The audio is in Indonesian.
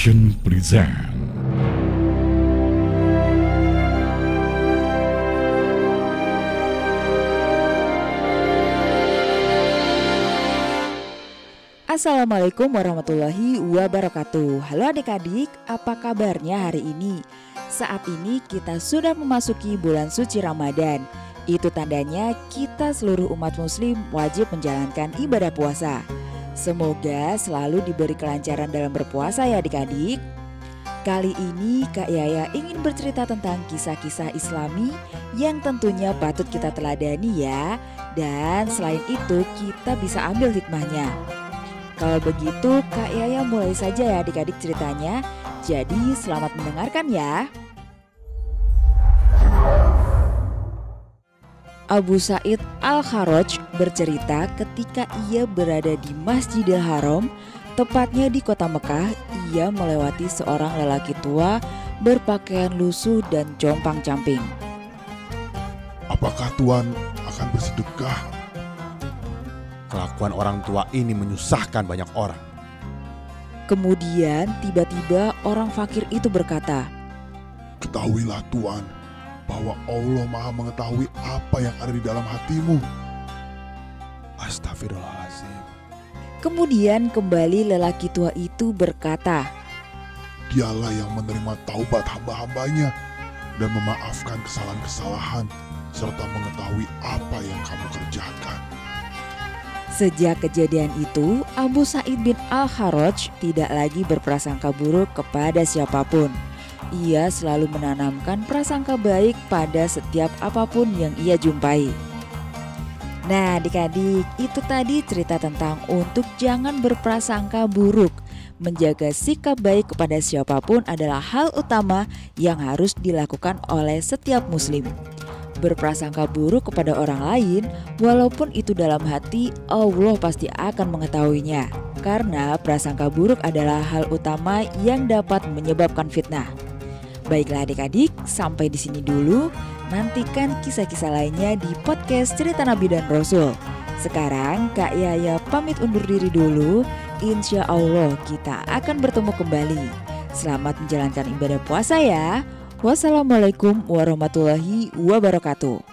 Present Assalamualaikum warahmatullahi wabarakatuh. Halo adik-adik, apa kabarnya hari ini? Saat ini kita sudah memasuki bulan suci Ramadan. Itu tandanya kita seluruh umat muslim wajib menjalankan ibadah puasa Semoga selalu diberi kelancaran dalam berpuasa ya adik-adik Kali ini Kak Yaya ingin bercerita tentang kisah-kisah islami yang tentunya patut kita teladani ya Dan selain itu kita bisa ambil hikmahnya kalau begitu, Kak Yaya mulai saja ya adik-adik ceritanya. Jadi selamat mendengarkan ya. Abu Said Al-Kharaj bercerita ketika ia berada di Masjidil Haram, tepatnya di kota Mekah, ia melewati seorang lelaki tua berpakaian lusuh dan compang-camping. Apakah Tuhan akan bersedekah Kelakuan orang tua ini menyusahkan banyak orang. Kemudian tiba-tiba orang fakir itu berkata, Ketahuilah Tuhan bahwa Allah maha mengetahui apa yang ada di dalam hatimu. Astagfirullahaladzim. Kemudian kembali lelaki tua itu berkata, Dialah yang menerima taubat hamba-hambanya dan memaafkan kesalahan-kesalahan serta mengetahui apa yang kamu kerjakan. Sejak kejadian itu, Abu Said bin Al-Haraj tidak lagi berprasangka buruk kepada siapa pun. Ia selalu menanamkan prasangka baik pada setiap apa pun yang ia jumpai. Nah, adik-adik, itu tadi cerita tentang untuk jangan berprasangka buruk. Menjaga sikap baik kepada siapa pun adalah hal utama yang harus dilakukan oleh setiap muslim berprasangka buruk kepada orang lain, walaupun itu dalam hati, Allah pasti akan mengetahuinya. Karena prasangka buruk adalah hal utama yang dapat menyebabkan fitnah. Baiklah adik-adik, sampai di sini dulu. Nantikan kisah-kisah lainnya di podcast Cerita Nabi dan Rasul. Sekarang Kak Yaya pamit undur diri dulu. Insya Allah kita akan bertemu kembali. Selamat menjalankan ibadah puasa ya. Wassalamualaikum warahmatullahi wabarakatuh.